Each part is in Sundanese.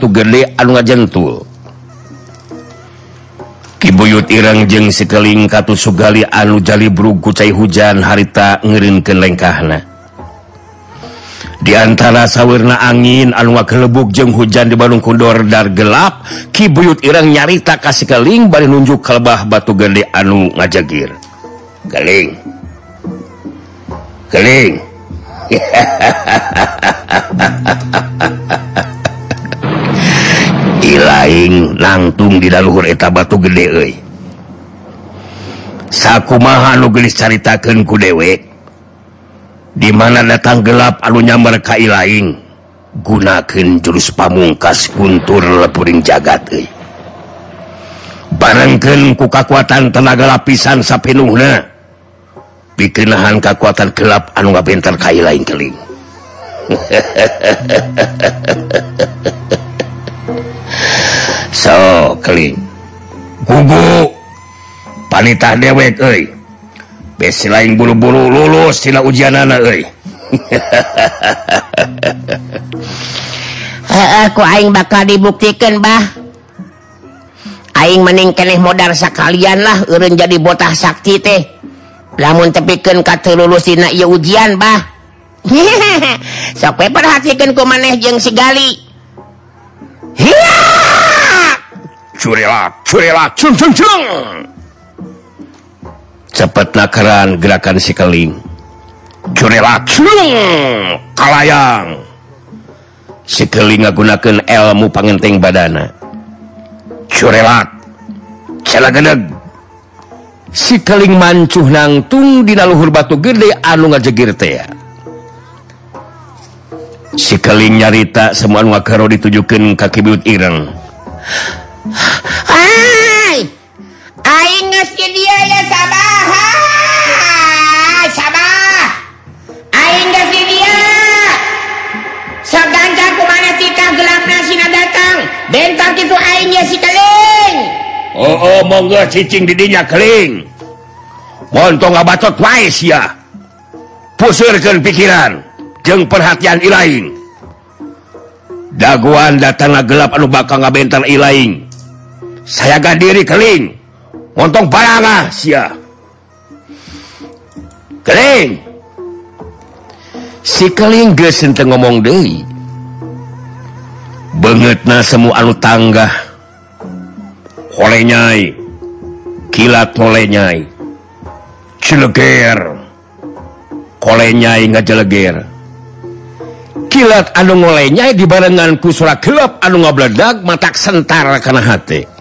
batu gede anu ngajentul Kibuyut Irang jeung sikeling katu Sugali anu jali brugu cai hujan harita ngerin ke lengkahna diantara sawwirna angin anwa kelebuk jeung hujan di Bandung Kundordar gelap Kibuyut Irang nyarita kasihkeling bari nunjuk kelebah batu gede anu ngajagir keling keling lain nangtung di daluhur eta batu gede sakkumahan nugelis caritakeun ku dewek dimana datang gelap alunya ka lain gunakan jurus pamungkas kuntur lepuring jagat barengken ku kekuatan tenaga lapisan sapinuna bikinhan kekuatan gelap anu nga bentar ilaing lain keling. so keling gugu. Panitah dewek e besi lain buru-buru lulus sila ujian anak e aku aing bakal dibuktikan bah. Aing mening keneh modal sakalian lah urun jadi botah sakti teh. Lamun tepikan kata lulus dina iya ujian bah. Sok perhatikan ku maneh jeung sigali Hiya! Surela Surela cepet nakaran gerakan sikeling Curela kalayang! Sikeling ngagunakan ilmu pangenting badana. Curela celagedeg sikeling mancuh nangtung di luhur batu gede anu ngajegir teh. Sikeling nyarita semua ngakaro ditujukan kaki biut ireng. Aing dia ya sabah sabah aing dia. Saganja kumana tika gelap nasina datang. Bentar gitu aing ya si keling. Oh oh monggo cicing didinya keling. Montong ngabacot wae ya. Pusirkeun pikiran. Jeung perhatian ilaing. Daguan datang gelap anu bakal ngabentar ilaing saya ga diri keling montong paranga ah, sia. Keling si keling gesente ngomong De banget nah semua anu tangga olenyai kilat olenyai cileger olenyai nggak kilat anu ngolenyai dibarengan ku surat gelap anu ngobledak matak sentar karena hati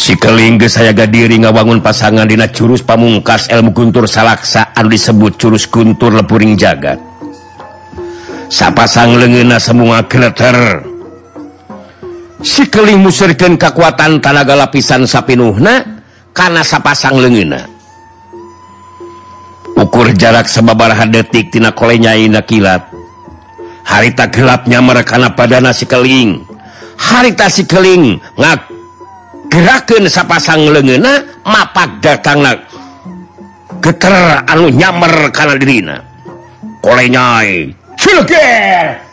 sikeling sayaga diri ngawangun pasangan Dina curus pamungkas elmu Guntur salaksa anu disebut curus Guntur lepuring jagat. Sapasang lengena semua kleter sikeling musirkan kekuatan tanaga lapisan sapinuhna karena sapasang lengena. Ukur jarak sebabaraha detik tina kolenyaina kilat. Harita gelapnya merekana padana sikeling harita sikeling ngaku gerakan sapasang lengena mapak datang geter anu nyamer karena dirina kolenya Cilger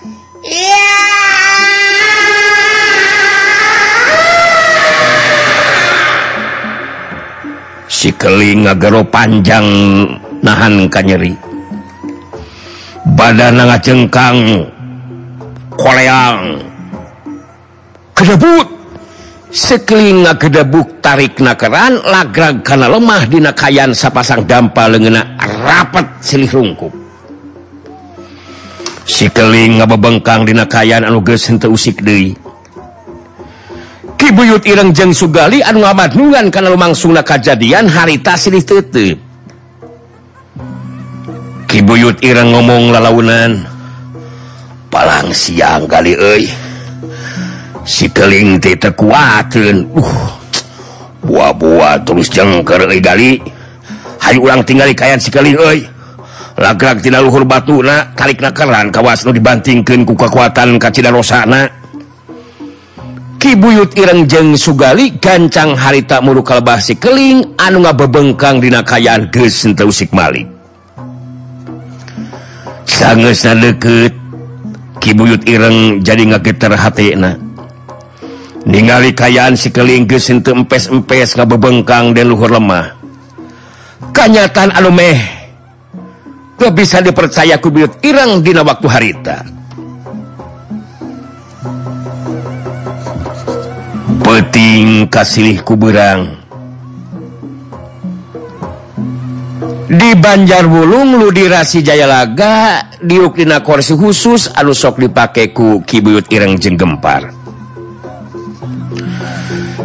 Iya. Si keling ngagero panjang nahan kanyeri badan ngajengkang koleang kedebut. sekling kedebuk tarik nakeran lagrag karena lemah dikayan sapasang dampa lengena rapat silih rungkup. Sikeling ngabebengkang dikayan anu usik De Kibuyut Ireng jeng Sugali anu ngamadungan karena lumangsungna kejadian harita silih tetep. Kibuyut Ireng ngomong lalaunan palang siang kali euy. sikeling kuatun uh buah-buah terus jengker gali. Hayu ulang tinggal kayan sikeling tidak luhur batu na kalik nakaran kawas nu dibantingkan ku kekuatan kacita Rosana Kibuyut Ireng jeng Sugali gancang harita muru kalbah sikeling anu nga bebengkang dina kayaan gesenta usik Malik. Sangat deket Kibuyut Ireng jadi ngageter hatena ningali kayaan sikelingkes itu empes-empes ngabebengkang dan luhur lemah. Kenyataan anu meh gak bisa dipercaya kubiut irang dina waktu harita? Peting kasilih kuberang di Banjar Wulung lu dirasi Jayalaga diukdina korsi khusus anu sok dipakai ku kibuyut ireng jeng gempar.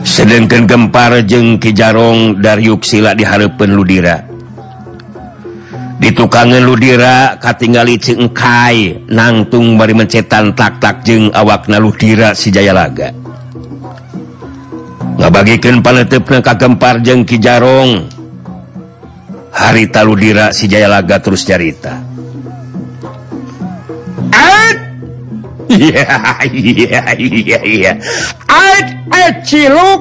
sedangkan gempar jeng Kijarong dari Yuksila diharapkan Ludira. Ditukangan Ludira katingali cengkai nangtung bari mencetan tak-tak jeng awakna Ludira si Jayalaga. Ngebagikan panetepna kagempar jeng Kijarong. Harita Ludira si Jayalaga terus cerita Iya yeah, yeah, ciluk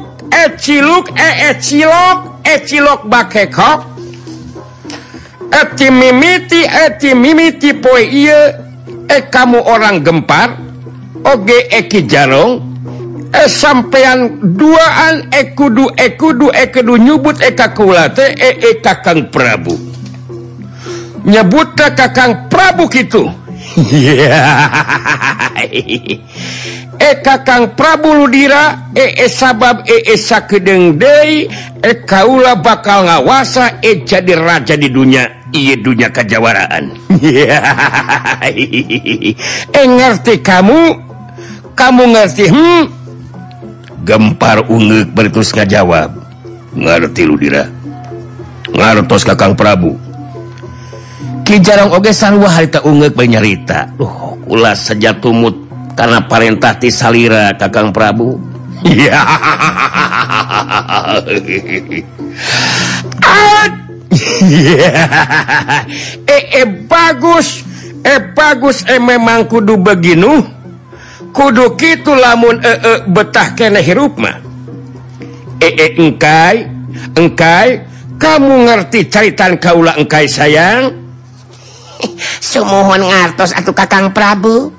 ciluk cilok cilok bakekok. Eti mimiti eti mimiti poe ieu e kamu orang gempar. Oge eki jarong eh sampean duaan e kudu e kudu e kudu nyebut e kakulate e e kakang prabu. Nyebut ke kakang prabu gitu Eka Kang Prabu Ludira ee sabab eesa kedeng dei e Kaula bakal ngawasa e jadi raja di dunia iya dunya kejawaraan e ngerti kamu kamu ngerti hmm? gempar ungguk bertus ngajawab. Ngerti Ludira. Ngartos Kakang Prabu. Kijarang oge sarwa harita ungguk nyarita. Uh ulas saja tumut karena parentah ti salira kakang Prabu. Iya. Eh, eh bagus. Eh bagus. Eh memang kudu beginu. Kudu gitu lamun betah kena hirupmah engkai engkai kamu ngerti caritan kaulah engkai sayang Sumohon ngartos atau Kakang Prabu.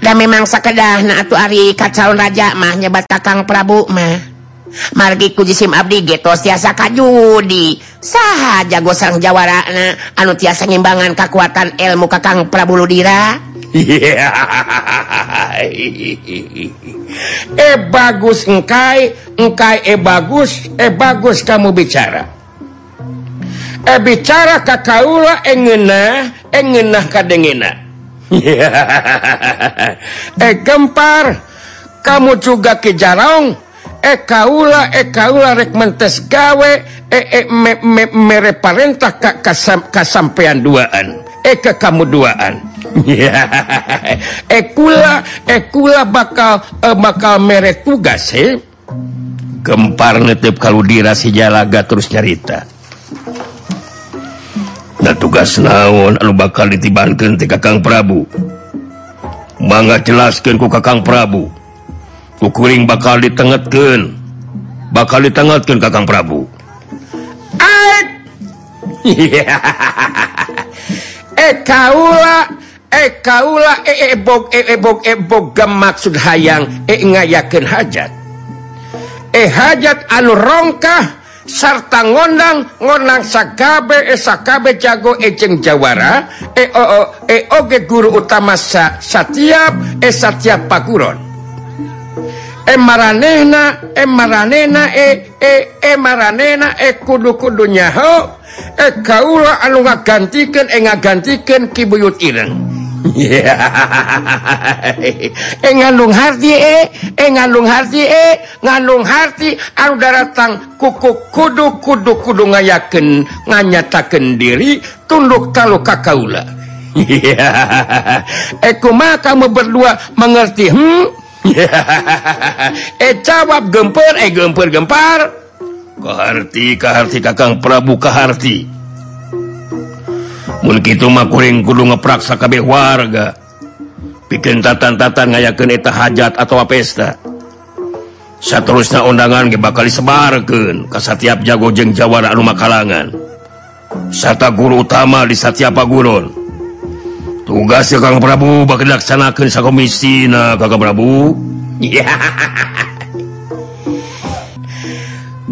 Dan memang sekedah nah atau Ari kacau raja mah nyebat Kakang Prabu mah. Margi ku jisim Abdi getos tiasa kajudi. Sah jago sang Jawara na anu tiasa ngimbangan kekuatan ilmu Kakang Prabu Ludira? Eh bagus engkai engkai eh bagus eh bagus kamu bicara. eh bicara Kakaula eh, engena engenah eh, kadengena. Eh gempar. Kamu juga ke Jarong eh Kaula eh Kaula rek mentes gawe. Eh, eh me, me, mere parentah ka, kasam, kasampean duaan. Eh ke kamu duaan. Eh kula eh kula bakal eh, bakal mere tugas he eh. gempar netep kalau dirasi jalaga terus nyarita. nah, tugas naon anu bakal ditibankan ti Kakang Prabu. Mangga jelaskan ku Kakang Prabu. Kukuring bakal ditengetkan bakal ditengetkan Kakang Prabu. Ekaula ekaula ebok ebok ebog maksud hayang. E ngayakeun hajat. Eh hajat anu rongkah? sarta ngondang ngonang sakabe eh, esakabe jago ejeng Jawara e -o -o, e oge guru utama sa satiap e satiap pakuron. E maranena e maranena e e e maranena e kudu kudu nyaho e kaula anu ngagantikan e ngagantikan kibuyut ireng. eng ngandung hati eh. Eng ngandung hati eh. eh ngandung hati eh. anu datang kuku kudu kudu kudu ngayaken nganyataken diri tunduk ka kakaula. Eko eh, kumaha kamu berdua mengerti hmm? eh jawab gemper eh gemper gempar kaharti kaharti kakang Prabu kaharti. Mulkitumakuring kudu ngepraksa kabeh warga. Bikin tatan-tatan ngayakeun eta hajat atau pesta. Seterusnya undangan ge bakal disebarkeun ke setiap jago jeng jawara anu makalangan. Serta guru utama di setiap paguron tugas ya Kang Prabu bakal dilaksanakan sakomisi na Kang Prabu.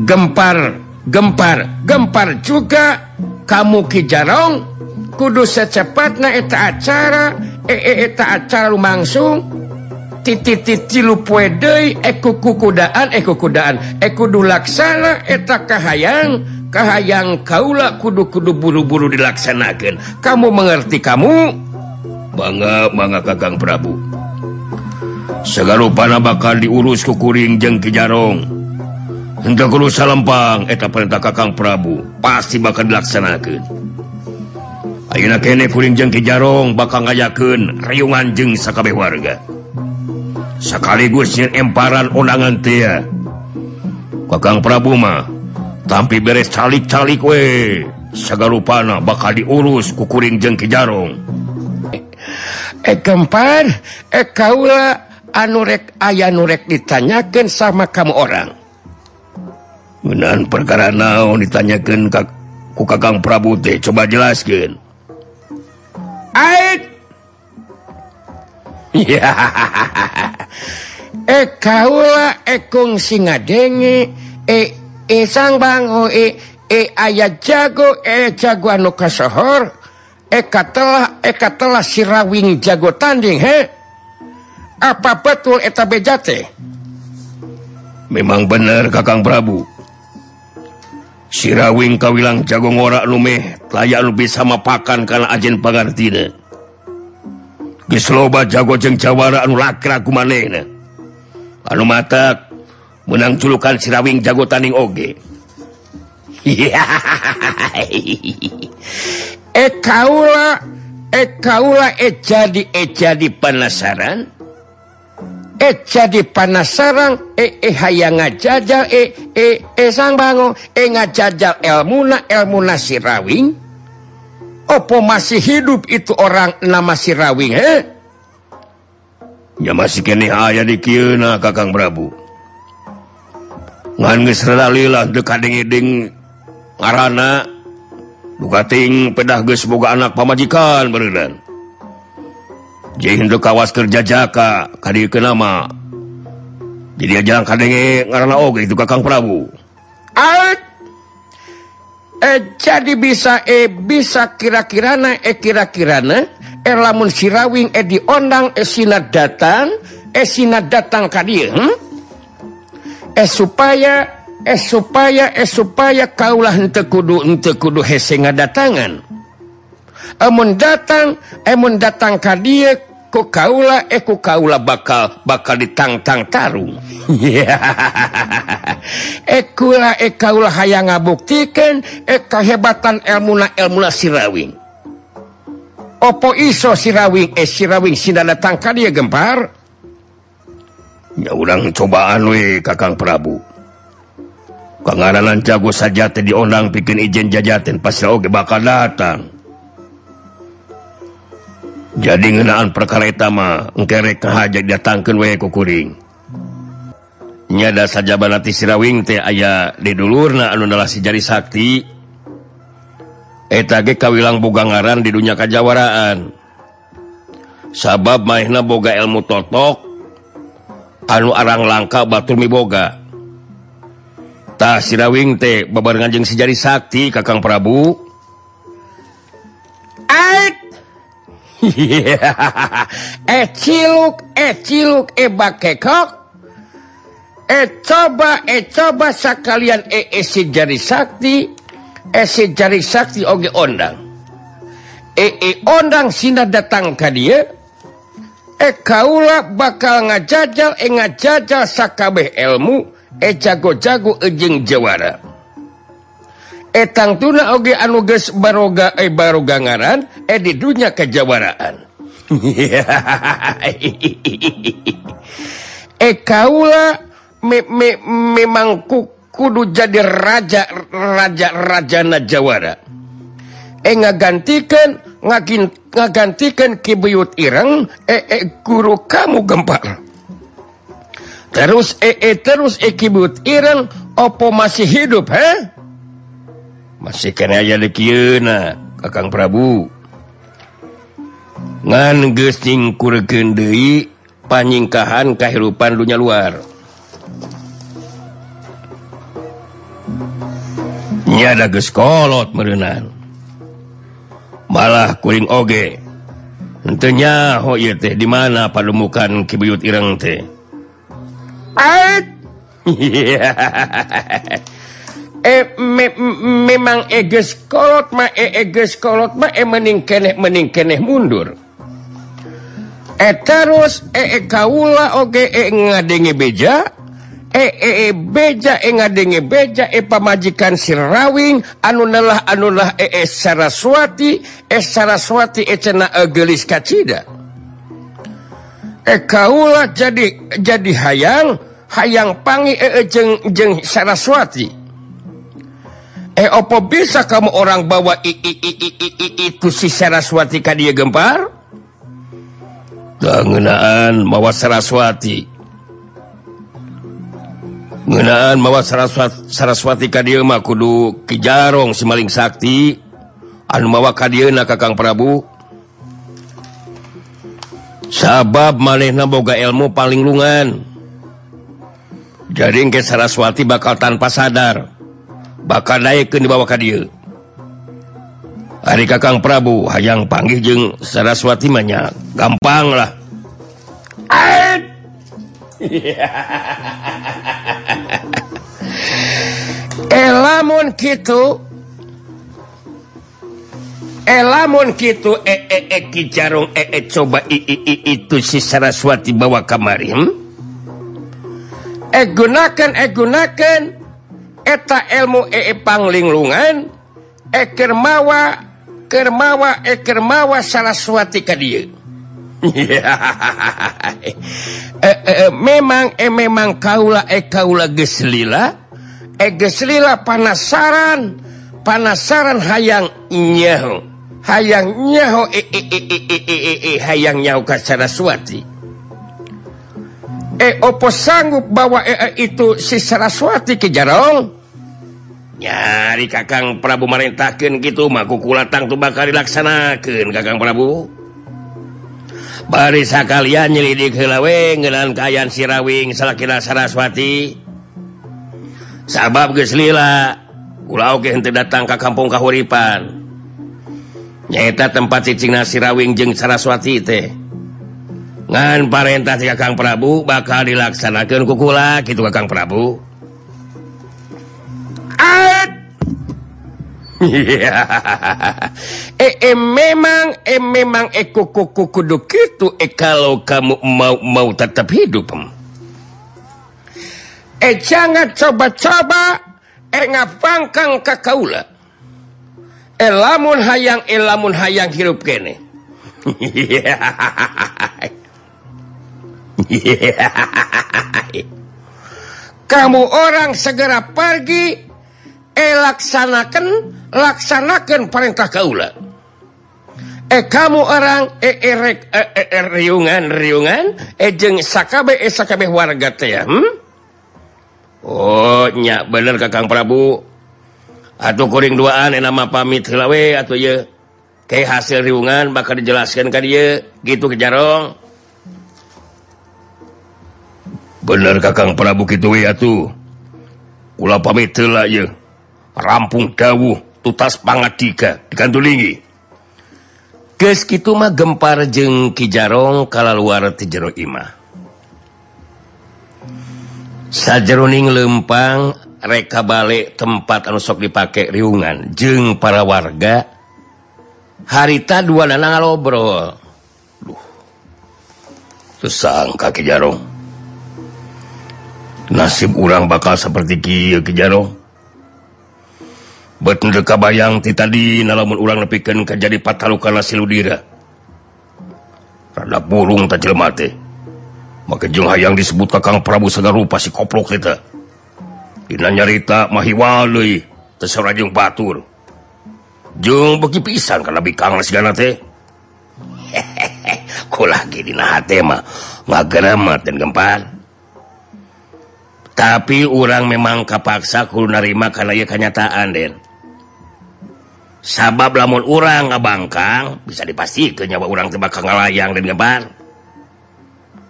Gempar gempar gempar juga kamu kijarong kudu secepat na eta acara e, e, eta acara lumangsung. Titik-titi lupuede eku e, kukudaan. Eku kudaan ekudu laksana eta kahayang kahayang kaula kudu-kudu buru-buru dilaksanakan kamu mengerti kamu? Bangga manga kakang Prabu. Segala pana bakal diurus kukuring jeng kijarong untuk guru salempang eta perintah kakang Prabu pasti bakal dilaksanakan Ayeuna kene kuring jeng Kijarong bakal ngayakeun rayungan jeng sakabeh warga. Sekaligus nyen emparan undangan tia Kakang Prabu mah tapi beres calik-calik we. Sagarupana bakal diurus kukuring jeng Kijarong eh kempar eh kaula anurek ayah nurek ditanyakan sama kamu orang. Menan perkara naon ditanyakan kak, ku Kakang Prabu teh? Coba jelaskan e kaula ekung singa denge e e sang bango e e ayat jago e jago anu kasohor e katalah e katalah sirawing jago tanding he? Apa betul eta bejate? Memang bener kakang Prabu. sirawing kawilang jago ngorak lumeh layak lebih sama pakan karena ajen pagartina geus loba jago jeng jawara anu lakra ku manehna. Anu mata menang julukan sirawing jago taning oge. E kaula e kaula e jadi e jadi penasaran eh jadi panas sarang eh eh hayang ngajajal eh eh eh sang bango eh ngajajal elmuna elmuna sirawing? Opo masih hidup itu orang nama sirawing eh ya masih kini aya di kiena kakang prabu. Ngan ngesrela lila dekat ding ngarana. Dukating pedah ges boga anak pamajikan beredan kawas kerja jaka nama jadi itu Kakang Prabu Alt. eh, jadi bisa eh bisa kira-kirana eh kira-kirana eh lamun sirawing eh diondang eh sinat datang eh sinat datang ka dia hmm? eh supaya eh supaya eh supaya kaulah ente kudu ente kudu hese ngadatangan amun datang emun datang ka dia ku kaula eh, eku kaula bakal bakal ditangtang tarung. Eh, Ekula eh kaula hayang ngabuktikan e kehebatan ilmuna ilmuna sirawing. Opo iso sirawing eh sirawing sina datang ka dia gempar? Ya urang cobaan we kakang prabu. Kangaranan jago saja tadi diondang bikin ijen jajatin pas oge bakal datang. jadi ngenaan perkaretamangkerekhaja datangkan wekukuring nyada saja banati sirawing teh aya didulur na anu adalah si jari sakti. Etage kawilang bogangaran di dunia kajawaraan. Sabab mainna boga ilmu totok anu arang langka batur mibogatah sirawing teh babarengan si sejari sakti kakang Prabu. Aik eh ciluk eh ciluk eh bakekok. Eh coba eh coba sekalian eh, eh esi jari sakti. Eh, esi jari sakti oge ondang. Eh, eh ondang sinda datang ke dia. Eh kaula bakal ngajajal eh ngajajal sakabeh ilmu. Eh jago-jago ejeng jawara. etang tuna oge anuges baroga eh, baro gangaran eh di dunya kejawaraan. Eh kaula me, me, memang ku, kudu jadi raja raja rajana jawara. Eh ngagantikan ngakin ngagantikan kibuyut ireng eh, eh guru kamu gempar. Terus eh, eh terus eh kibuyut ireng opo masih hidup heh masih kena aja deuna Kakang Prabu. Ngan gesting kurgendei panyingkahan kehidupan dunia luar. Nyada geskolot merenang malah kuring oge. Tentunya ho teh di mana pademukan kibuyut irang teh? eh me, memang egeskolot kolot ma, eh, mening keneh mening keeh mundur. Eh terus eh kaula oge okay, ngadenge beja. Eh beja ngadenge beja e pamajikan sirawing anunlah anunlah eh saraswati eh saraswati eh cena gelis kacida. Eh kaula jadi jadi hayang hayang pangi eh jeng jeng saraswati. Eh opo bisa kamu orang bawa i, i, i, i, i, i, itu si Saraswati ka dia gempar? Tengenaan mawa Saraswati. Ngenaan mawa Saraswati, Saraswati ka dia mah kudu kijarong si maling sakti. Anu mawa ka dia na kakang Prabu. Sabab manehna boga ilmu paling lungan. Jadi ke Saraswati bakal tanpa sadar. bakal naikkan dibawa Kadir hari Kakang Prabu hayang panggil jeng Saraswati manya. Gampang lah. Elamun gitu elamun gitu e eh, e eh, e eh, ki jarung eh e coba i i i itu si Saraswati bawa kamari hmm? eh gunakan eh gunakan. eta elmu eepanglinglingan ekermawa Kermawa ekermawa saraswati ka dia. E, e, memang e, memang kaula e kaula geslila egeslila panasaran panasaran hayang nyaho hayang nyaho hayang nyaho ka saraswati eh opo sanggup bawa itu si saraswati ke jarong? nyari Kakang Prabu meintahkan gitu makukulatang tuh bakal dilaksanakan Kakang Prabu. Barisa kalian nyelidik helawe ngelan kayan sirawing salakira Saraswati. Sabab geslila kula oke datang ke kampung kahuripan. Nyaeta tempat cicingna sirawing jeung Saraswati teh. Ngan parentah si Kakang Prabu bakal dilaksanakan kukula gitu Kakang Prabu. memang memang ekukukudu gitu kalau kamu mau mau tetap hidup. Eh jangan coba-coba ngapangkan Ka Kaula lamun hayang lamun hayang hirup kene. Kamu orang segera pergi eh Eh, laksanakan laksanakan perintah Kaula. Eh kamu orang eh, eh, e e riunganungan ejengKB warga hmm? Ohnya bener Kakang Prabu. Atau kuring duaan nama pamitwe atau ya kayak hasil riungan bakal dijelaskan ke dia gitu ke jarong. Bener Kakang Prabu gitu atuh. Pamit rampung dawuh tutas banget tiga dikantulingi gitu mah gempar jeng Kijarong kala luar tijero Imah. Sajeroning lempang reka balik tempat anu sok dipakai riungan jeng para warga harita dua nana ngalobrol Duh. Kesang kijarong jarong. Nasib urang bakal seperti Ki Kijarong betulka bayang ti tadi nalamun ulang ka jadi patalukan siludira rada burung tak teh. maka jeung hayang disebut kakang Prabu segala rupa si koplok kita Dina nyarita mahiwalui terserah jeng batur. Jeung beki pisan karena bikang sigana teh. Kulah gini nah tema nggak geramat dan gempar. Tapi orang memang kapaksa kudu narima karena ya kenyataan den. sabab lamun urang ngabangkang bisa dipastik kenyawa urang tebakang ngalayang dan ngebar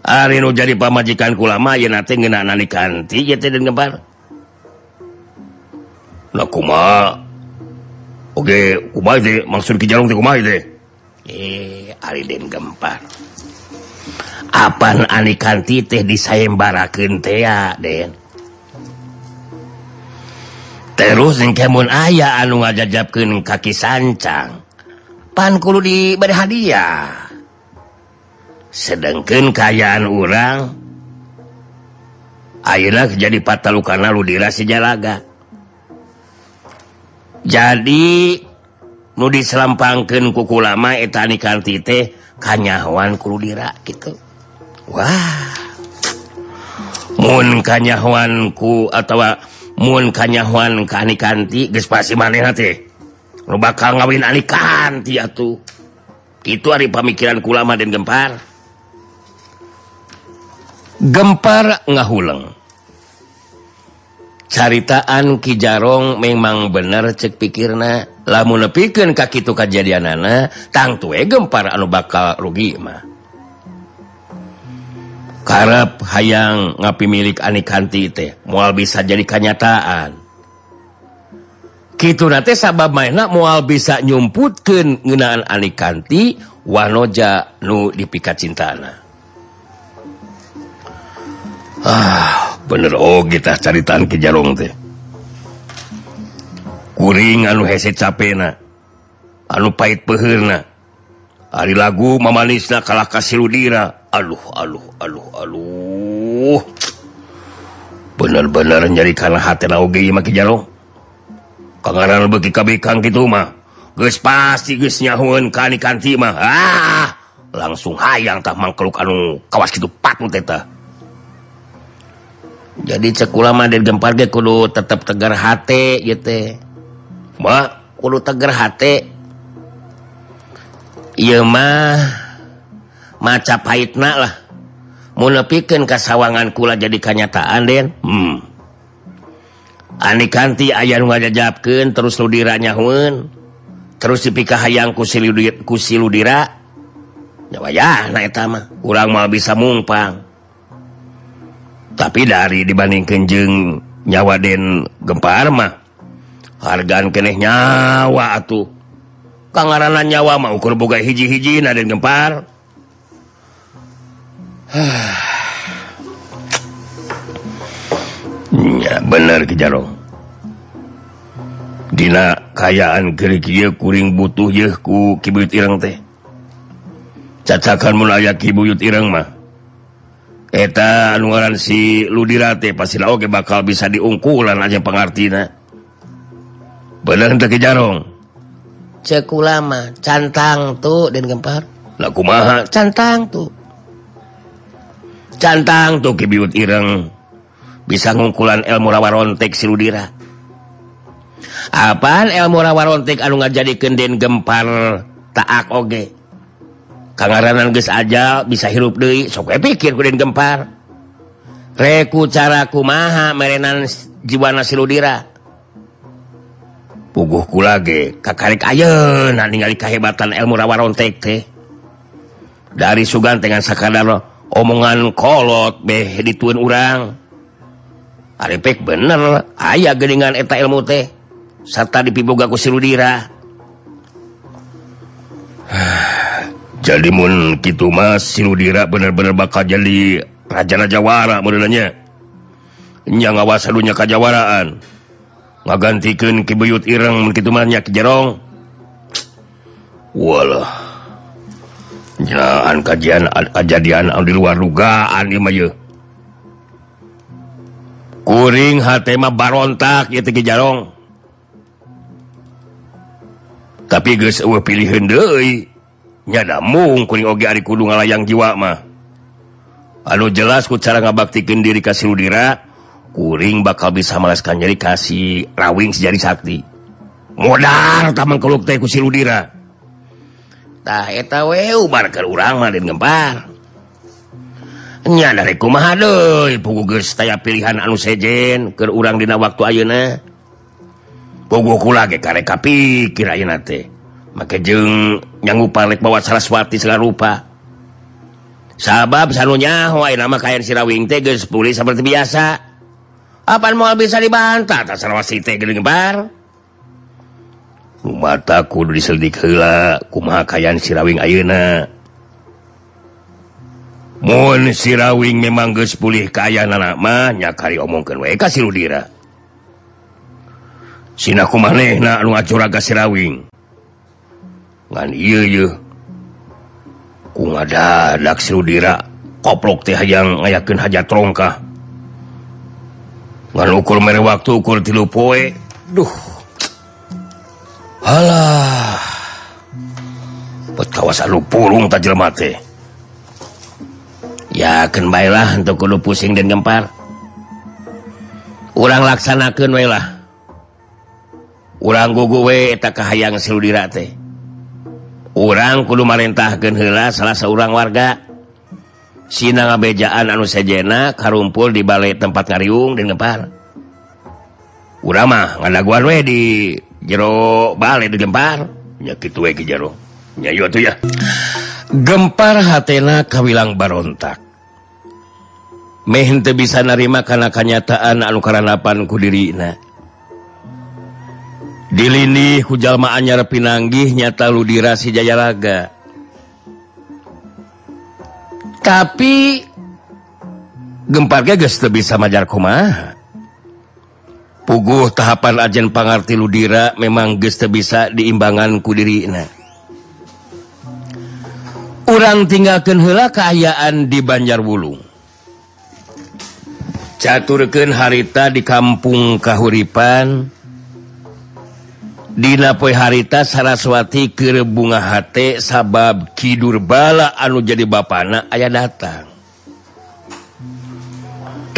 Ari nu jadi pamajikan kulama ya nanti ngena nani kanti ya dan ngebar nah kuma oke kuma itu maksud ke jalan kuma itu eh Ariden gempar. Apaan anikanti teh disayembarakeun teh den? terus kemun ayah anu ngajajabken kaki sancang. Pankulu di bad hadiah. Sedangkan kayaan urang Alah jadi patah lukana ludira sejalaga jadi nu diselampangkan kuku lama etani kanti teh kanyawan kuludira gitu Wah. Munkanyawanku atau Mun kanyahuan keani kanti gespasi maneh teh. nu bakal ngawin ani kanti atuh. Itu hari pamikiran kulama dan gempar. Gempar ngahuleng. Caritaan Kijarong memang bener cek pikirna lamun nepikeun ka kitu kajadianana tangtu gempar anu bakal rugi mah. karep hayang ngapi milik Kanti teh mual bisa jadi kenyataan. Gitu nanti sabab mainak mual bisa nyumputkan ngenaan Kanti wanoja nu dipikat cintana ah bener oh kita caritaan ke jarong teh. Kuring anu hese capena anu pahit peherna Ari lagu mamanisna kalah kasih Ludira aduh aluh aluh aluh. Bener-bener nyari karena hati lagi maki jalo kengararan bagi kabikang gitu mah geus pasti geus nyahuan ka kanti mah. Ah langsung hayang tah mangkeluk anu kawas kitu pat eta jadi cek ulama dari gempar ge kudu tetap tegar hati ieu teh. Mah kudu tegar hati mah maca pahitna lah. Munepikan kasawangan kula jadi kenyataan Den. Hmm. Anikanti aya ngajajabken terus ludiranyahun terus dipikah hayang kusi ludira. Ya kurang mau bisa mumpang tapi dari dibanding kenjeng nyawa Den gemparmah hargaan keeh nyawa atuh. Kangaranan nyawa mah ukur boga hiji-hiji na dan gempar. ya bener kejarong Dina kayaan gerik kuring butuh yeuh ku kibuyut ireng teh. Cacakan mulai kibuyut ireng mah. Eta anuaran si Ludirate pasti oke bakal bisa diungkulan aja pangartina Bener ke Jarong. ceku lama cantang tuh dan gempar. Laku maha cantang tuh cantang tuh kibiut ireng. Bisa ngungkulan ilmu rawarontek siludira apaan ilmu rawarontek anu jadi kenden gempar? Taak oge. Kangaranan geus aja bisa hirup deui. Sok pikir kuden gempar. Reku cara kumaha merenan jiwana siludira puguh kula ge kakarek ayeuna ningali kahebatan ilmu rawarontek teh. Dari sugan dengan sakadar omongan kolot beh dituin urang. Arepek bener aya geningan eta ilmu teh serta dipiboga ku sirudira. Jadi mun kitu mas sirudira bener-bener bakal jadi raja-raja wara modelnya nya ngawasa dunya kajawaraan. gantikan kibuyut Irang begitunya jerong. Walah jangan kajian kejadian di luar dugaan kuring hatma barontak ya tegi jarong tapi guys pilih hendai nyada mung kuring oge ari kudu ngalayang jiwa mah. Anu jelas ku cara ngabaktikan diri kasih rudira kuring bakal bisa meleskan jadi kasih rawing sejari sakti. Modal taman keluk teh ku ludira. Tah eta we ubar ke urang mah dan gempar nya dari kumaha deui? Puguh geus taya pilihan anu sejen keur urang dina waktu ayeuna. Pugu kula ge kareka pikir ayeuna teh. Make jeung nyanggu palek bawa saraswati segala rupa. Sabab sanunya mah nama si sirawing teh geus pulih seperti biasa. apa mau bisa dibantah atas bar mata kudu diseldik hela kumakaian sirawing ayeuna Mun sirawing memang geus pulih kaya anak mah nyakari omongkeun wae ka si Rudira. Sina kumanehna anu sirawing. Ngan ieu yeuh. Ku ngadadak koplok teh hayang ngayakeun hajat rongkah. ukur mere waktu ukur tilu poe. Duh. Halah buat kawasan lu purung tajil mate yakin baiklah untuk kudu pusing dan gempar. Ulang laksanakan wailah orang gugu we tak kahayang silu orang kudu marintahkan hela salah seorang warga. Sina ngabejaan anu sejena karumpul di balai tempat ngariung dan gempar ulama ngadaguan we di jero balai di gempar nyakit we ke jero. Nyayu atuh ya. Gempar hatena kawilang barontak. Meh bisa narima kana kanyataan anu karanapan ku dirina. Dilindih ku jalma anyar pinanggih nyata ludira si jayaraga tapi gemparnya guys lebih sama jarkoma puguh tahapan ajen pangarti Ludira memang geste bisa diimbangan kudiri orang tinggalkan hela keayaan di Banjar Wulung harita di kampung Kahuripan. Dina poi harita Saraswati ke bunga H sabab Kidur bala anu jadi bapana ayah datang.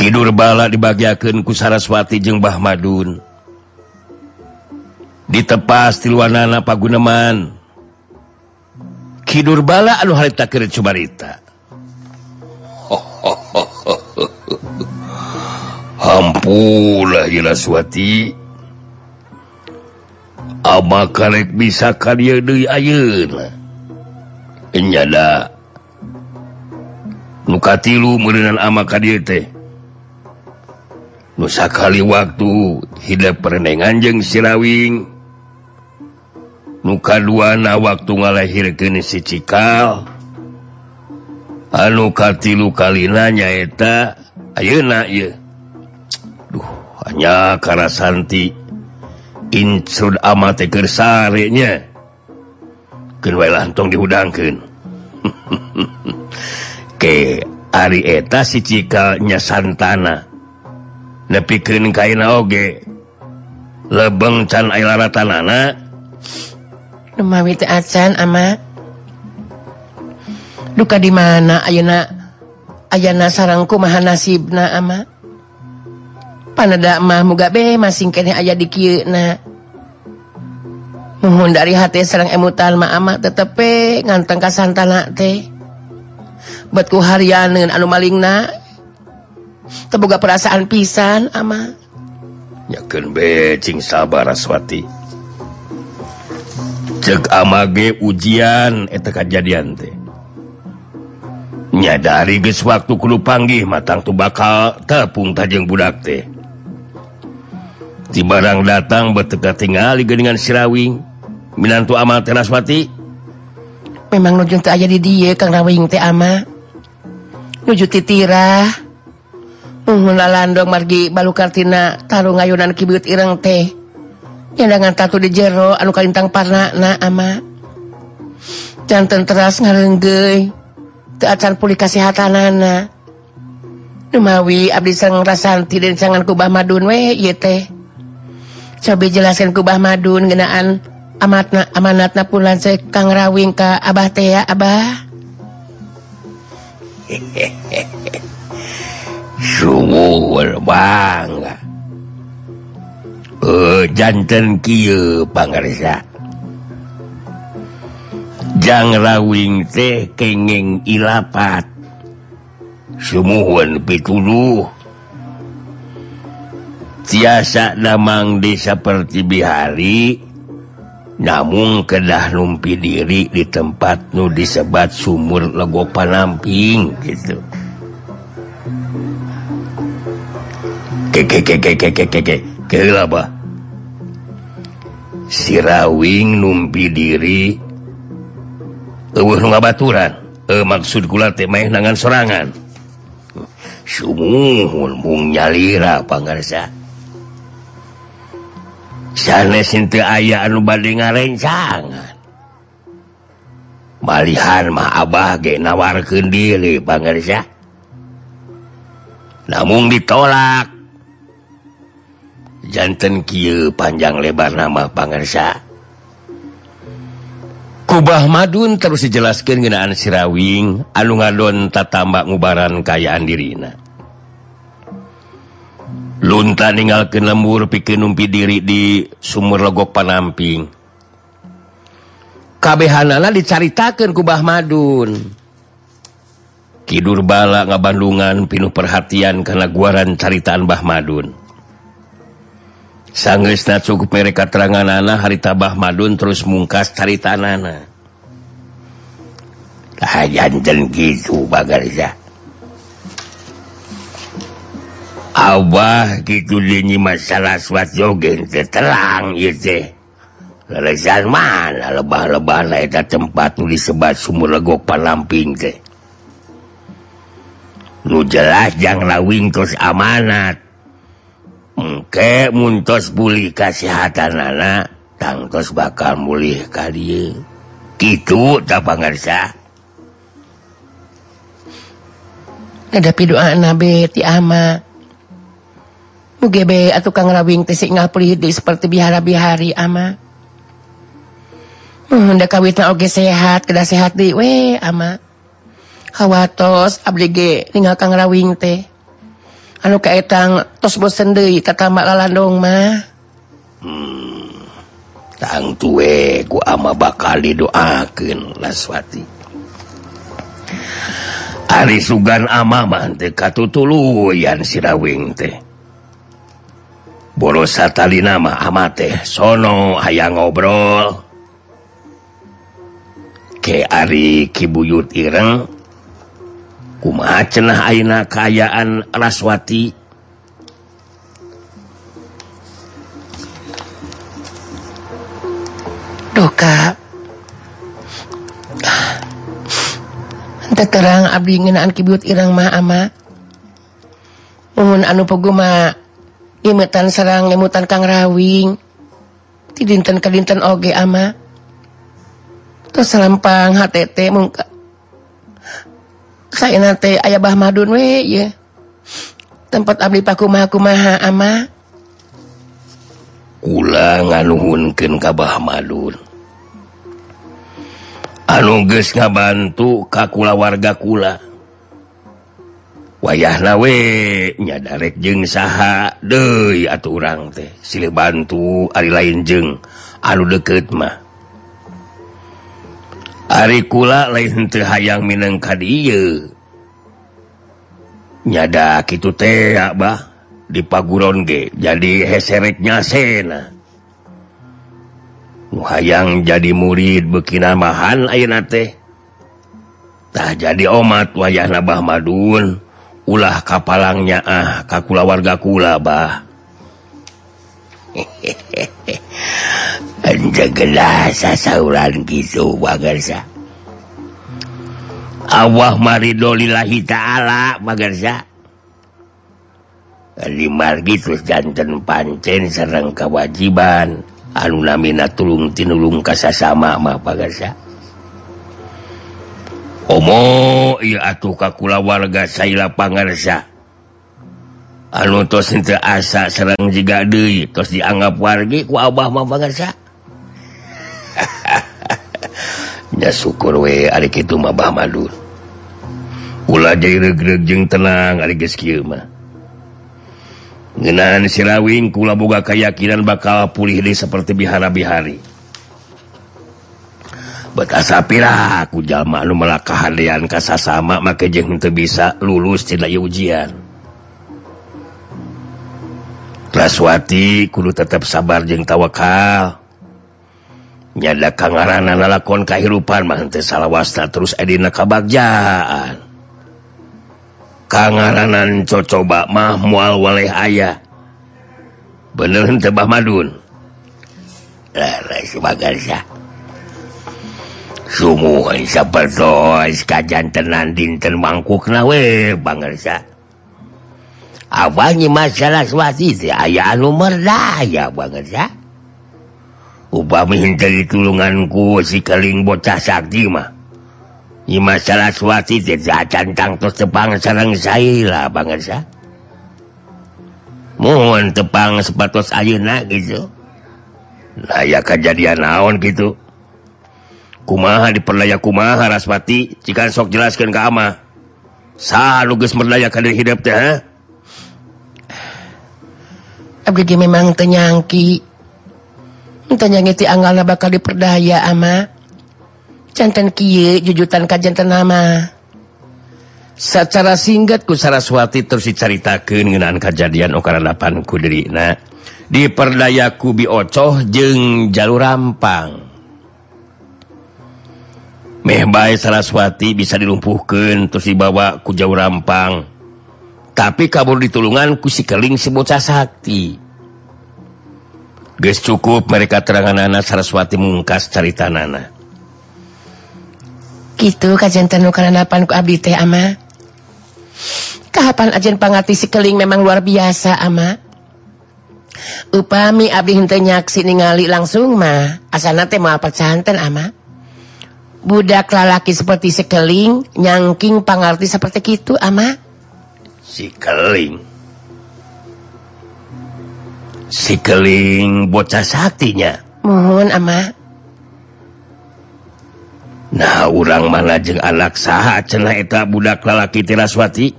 Kidur bala dibagiakan ku Saraswati jeung Bah Madun. Ditepas tiluanana paguneman. Kidur bala anu harita ke Subarita Hampula Ilaswati Abah karek bisa karya Dewi Ayunyada luka tilu mean ama teh. Nusa kali waktu hidup perenengan jeng sirawing. Muka duana waktu ngalahir ke si cikal. Anuka tilu kalinanyaeta Ayeuna duh hanya kara Santi Insur amatekersarnya kelang dihudangkan. Ke Arieta sicikanya Santana nepikan kain oge. Lebeng can tanana Numawi acan ama. Duka di mana Ayeuna ayana sarangku maha nasibna ama? panadamah muga be masing kene aya di kiuna mohon dari hati serang emutan ma'ama tetepe nganteng kasantana teh. Buatku harian dengan anu malingna terbuka perasaan pisan ama. Yakin becing sabar aswati. Cek amage ujian eta kejadian teh. Nyadari geus waktu kudu panggih matang tu bakal tepung tajeng budak teh. ti barang datang berteka tinggal dengan sirawing Minantu amal teraswati memang nujung aja di dia Kang Rawing teh ama. Nuju titirah mengunalan dong margi balu kartina tarung ayunan kibut ireng teh. Yang dengan tatu di jero anu kalintang parna na ama. Jantan teras ngarenggei teacan pulih kasihatanana Numawi abdi sang rasanti dan sangan kubah madun we teh. coba jelaskan kubah Madun genaan amatna amanatna pulan se Kang Rawing ka Abah teh ya Abah? Sungguh bangga uh, eh, jantan kieu pangarsa Jang Rawing teh kengeng ilapat. Sumuhun pituluh tiasa namang di seperti bihari namun kedah lumpi diri di tempat nu disebat sumur lego panamping gitu. Sirawing numpi diri baturan e, euh maksud gula main nangan serangan sumuhun mung nyalira pangarsa. sanesinte aya anu bad ngarencangan. Balihan mah Abah ge nawarkeun diri pangersa namun ditolak. Jantan kieu panjang lebar nama pangersa Kubah Madun terus dijelaskan genaan sirawing anu ngadon tatambak ngubaran kayaan dirina. lunta meninggalkan lembur pikir numpi diri di sumur legok panamping. Kabehhanala dicaritakan kubah Madun. Kidur bala nga Bandungan pinuh perhatian karena guaran caritaan Bah Madun. Sangna cukup mereka terangan anak harita Bah Madun terus mungkas caritaan anak gitu bagarza Abah gitu dinyi masalah Swatjogeng terang mana lebah-leban tempat nu disebat sumur legok palamping teh. Nu jelas jang lawing tos amanat. Mungkin muntos pulih kesehatan anak tangtos bakal mulih kali gitu tak pangarsa. Ada doa nabe ti ama. gebe atau Kang Rawing tesik di seperti bihara-bihari ama. Hendak hmm, kawitna oge sehat, kedah sehat di we ama. Hawatos abdi ge ninggal Kang Rawing teh. Anu kaetang tos bosen deui tatambak lalandong mah. Hmm. Tang tuwe ku ama bakal didoakeun Laswati. Ari sugan ama mah teh katutuluyan si Rawing teh. boros tali nama ama teh sono aya ngobrol. Ke Ari Kibuyut Ireng. Kuma cenah aina kaayaan Raswati? Doka terang Abdi ngenaan Kibuyut Ireng mah ama. Mun anu pogoma imetan Serang lemutan Kang Rawing. Di dinten ke dinten oge ama terus selempang HTT mungka saya nanti ayah bah madun we ya tempat abdi paku maha kumaha ama. Ulang nganuhunkeun ka bah madun. Anu geus ngabantu ka kula warga kula. wayahna wenya darek jeng saha. De atau urang teh. Silih bantu Ari lain jeng. Anu deket mah. Ari kula lain teh hayang Minang ka nyada gitu teh bah di paguron ge. Jadi hesereknya sena. Hayang jadi murid bekinamahan ayeuna teh. Tah jadi omat wayah nabah madun. ulah kapalangnya ah kakula warga kula bah. Sasaran gitu bagarsa Allah maridholillahi ta'ala bagarsa lima gitu jantan pancen serang kewajiban. Anunamina tulung tinulung kasasama mah bagarsa Omo atuh kakula warga Saila Pangarsa. Anu tos henteu asa Serang jiga deui tos dianggap wargi ku Abah Pangarsa. Ya syukur we ari kitu mah Bah Madun Ula jadi regreg jeung tenang ari geus kieu mah. Ngeunaan sirawing kula boga keyakinan bakal pulih deui seperti bihara-bihari. betapirah aku jalma lu melakahan kasa sama make jeng untuk bisa lulus tidak ujian. Raswati kudu tetap sabar jeng tawakal. Nyada kangaran lakon kehidupan mah teh salawasna terus edina kabagjaan kangaranan cocoba mah mual waleh ayah. Bener tebah madun? Lah sebagai summuperdos kajan tenan dinten mangkuk nawe bangsa Abnyi masalah swati ayaan merdaya bangsa Ubah minta ditulunganku si keling bocah Sakti mah. Nyi masalah swati cantangtos tepang sarang saya bangsa mohon tepang sepatos ayeuna gitu. Layak kejadian naon gitu. kumaha diperlaya kumaha raspati? Jika sok jelaskan ke ama. Sah lugas merdayakan kadir hidup teh abdi memang tenyangki tenyangki ti anggalna bakal diperdaya ama. Jantan kie jujutan kajantan ama. Secara singkat ku saraswati terus diceritakan ngenaan kejadian okaradapan ku diri nah diperdaya ku biocoh jeng jalur rampang. mehbai Saraswati bisa dilumpuhkan terus dibawa ku jauh rampang. Tapi kabur ditulungan ku si keling si bocah sakti. Guys cukup mereka terangan anak Saraswati mungkas carita nana. Gitu kajian tenu ku abdi teh ama. Kapan ajen pangati si keling memang luar biasa ama. Upami abdi henteu nyaksi ningali langsung mah asana teh moal pecanten ama? budak lalaki seperti sekeling nyangking pangarti seperti itu ama? Sikeling sikeling bocah saktinya mohon ama. Nah orang mana jeng anak sah cenah eta budak lalaki tiraswati.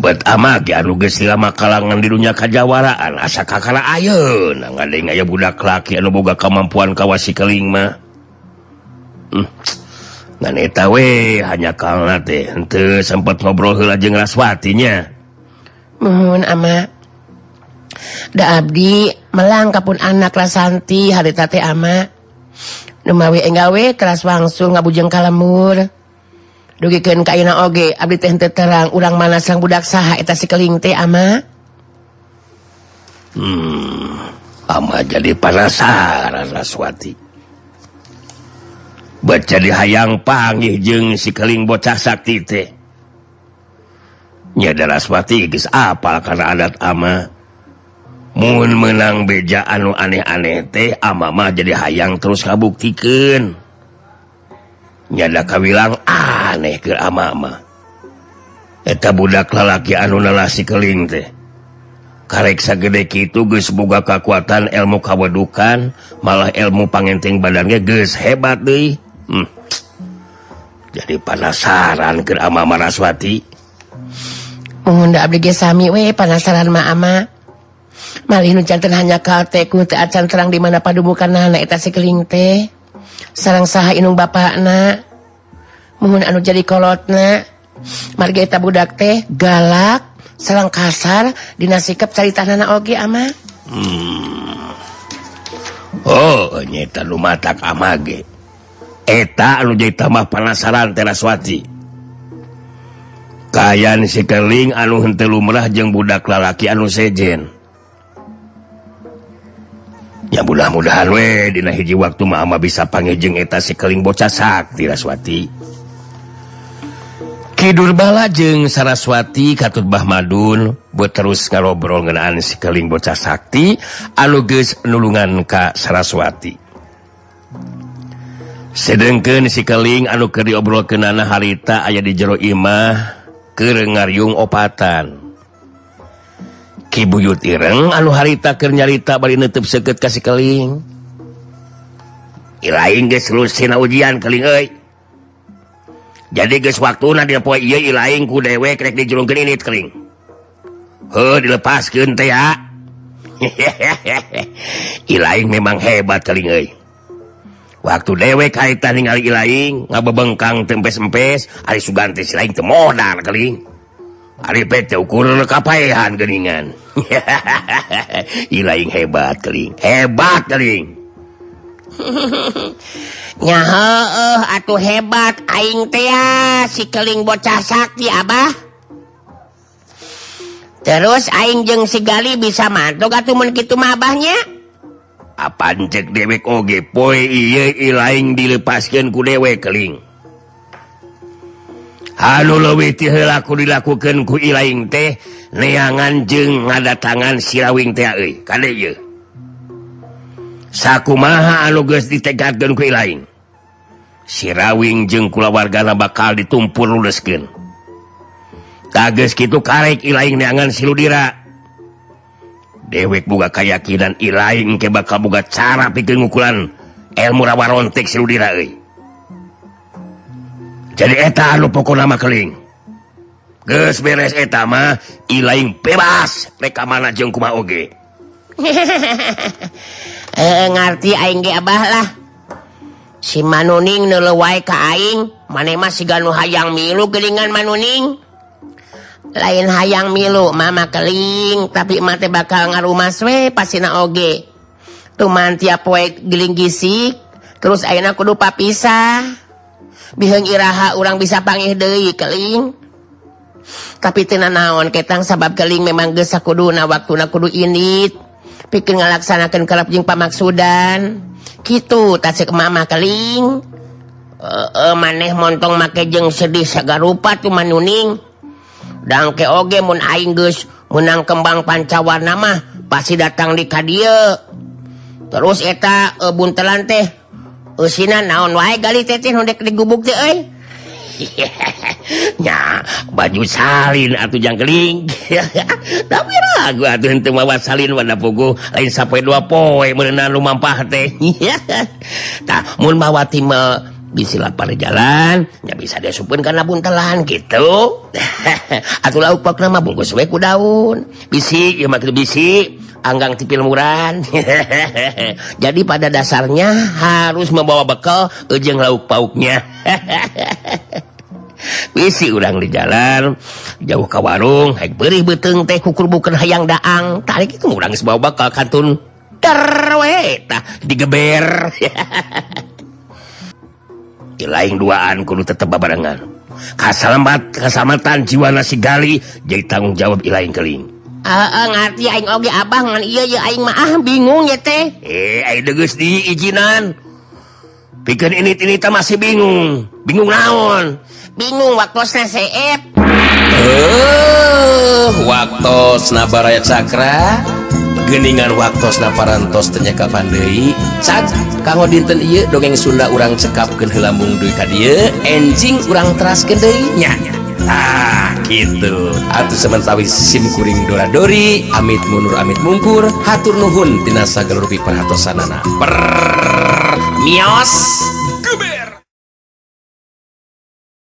Bet ama ge anu geus lama kalangan di dunya kajawaraan asa kakala ayeuna ngadeng aya budak laki anu boga kamampuan kawasi keling mah. Mm. tawe hanya karena henteu sempat ngobrol lajeng raswatinya. Mohon ama. Da Abdi melangkapun anak rasanti haritate ama. Numawi enggawe keras wangsul ngabujeng kalamur ka ayeuna oge Abdi teh henteu terang urang mana sang budak saha eta si keling teh ama. Hmm ama jadi penasaran raswati. baca di hayang panggih jeng sikeling bocah sakti teh. Nyadaraswati geus apal karena adat ama. Mun menang beja anu aneh-aneh teh ama mah jadi hayang terus kabuktikeun nyada kawilang aneh ke ama mah. Eta budak lalaki anu nalah sikeling teh. Kareksa gede kitu geus boga kekuatan ilmu kawedukan malah ilmu pangenteng badannya geus hebat deui. hmm. jadi penasaran ke ama Maraswati mengunda oh, abdi sami we penasaran ma ama. Malih nu jantan hanya kalteku teu acan terang di mana padubukanna eta sikeling teh. Sarang saha inung bapakna. Muhun anu jadi kolotna. Marga eta budak teh galak sarang kasar dina sikap caritana oge ama. Hmm. oh nyeta lumatak amage eta anu tamah panasaran teraswati. Kayan sikeling anu hente lumrah jeung budak lalaki anu sejen. Ya mudah-mudahan we dina hiji waktu mama bisa pangejeng eta si keling bocah sakti raswati Kidul bala jeung Saraswati Katut Bah Madun buat terus ngarobrol ngenaan sikeling bocah sakti anu geus nulungan ka Saraswati. sedengken si keling anu ke diobrolkeunana harita aya di jero Imah kerengaryung opatan. Kibuyut Ireng anu harita kernyarita bari nutup seket ka sikeling ilain geus lusin ujian keling euy. Jadi geus waktuna dina poe ieu ilain ku dewek rek dijulungkeun ini keling. Heuh dilepaskeun teh ya ilain memang hebat keling euy. waktu dewek kaitan lain ngabebengkang tempes-empes Ari Suganti lain temodal keling Ari PT ukur kapaihan geningan Ilaing hebat keling hebat keling nyaho uh, eh, atuh hebat aing teh si keling bocah sakti Abah. Terus aing jeung sigali bisa mantuk atuh mun kitu mah Abahnya? Apaan cek dewek? Oh, Oge poe lain dilepaskan ku dewek keling. Halo lewiti dilakukan ku ilaing teh neangan jeng ngada tangan sirawing teh kade anuges Sakumaha anu geus ku ilaing Sirawing jeung kulawargana bakal ditumpur lulesken Kages kitu karek ilaing neangan siludira. dewek buka kayakakinan ilaing ke bakal buka cara pikingukulan ilmu rawarontik Sudira jadi eta lu pokok nama keling ge beres etama Ilaing bebas mereka mana jengkuma Oge. Eh, Ngerti Abahlah si manuning nelewa Kaing manema si Ganu hayang milu gelingan manuning. lain hayang milu mama keling tapi mate bakal ngarumaswe pasina oge. Cuman tiap poe giling gisik terus aak kudu papisah. Biheung Iraha orang bisa pangih Dewi keling. Tapi tina naon ketang sabab keling memang gesa kuduna waktu na kudu ini pikir ngalaksanakan kerap jeng pamaksudan. Gitu tasik mama keling. Uh, uh, maneh montong make jeng sedih sagarupa rupa nuning. dan mun aing geus menang kembang pancawarna mah pasti datang di Kadie. Terus eta e, buntelan teh eh, eusina naon wae gali teteh hundek digubuk teh euy. Nya baju salin atau jangkeling. Tapi ragu atuh henteu mawa salin wadah pugu lain sampai dua poe meunang lumampah teh. Tah mun mawa timah bisi lapar jalan ya bisa diasupun karena buntelan gitu. Atau lauk pak nama bungkus weku daun. Bisi ya makin bisi anggang tipil muran jadi pada dasarnya harus membawa bekal ujung lauk pauknya. Bisi urang di jalan jauh ke warung hek beri beteng teh kukur bukan hayang daang. Tarik itu urang sebawa bakal kantun. Terwetah digeber. lain duaan kudu tetep babarengan. Kasalamat kasamatan jiwa nasi gali jadi tanggung jawab ilain keling Uh, ngerti aing oge abah ngan iya ya aing mah ah bingung ya teh. Eh aing deges di izinan pikir ini ini masih bingung. Bingung naon? Bingung waktu seep. Uh, waktu nabaraya Cakra. geningan waktu naparantos tenyaka pandai saat kamu dinten iya dongeng Sunda urang cekapken helambung duit tadi enjing urang teras kedainya ah gitu. Atau sementawi simkuring doradori amit mundur amit mungkur hatur nuhun tinasa gelurupi perhatosanana per mios! Kube.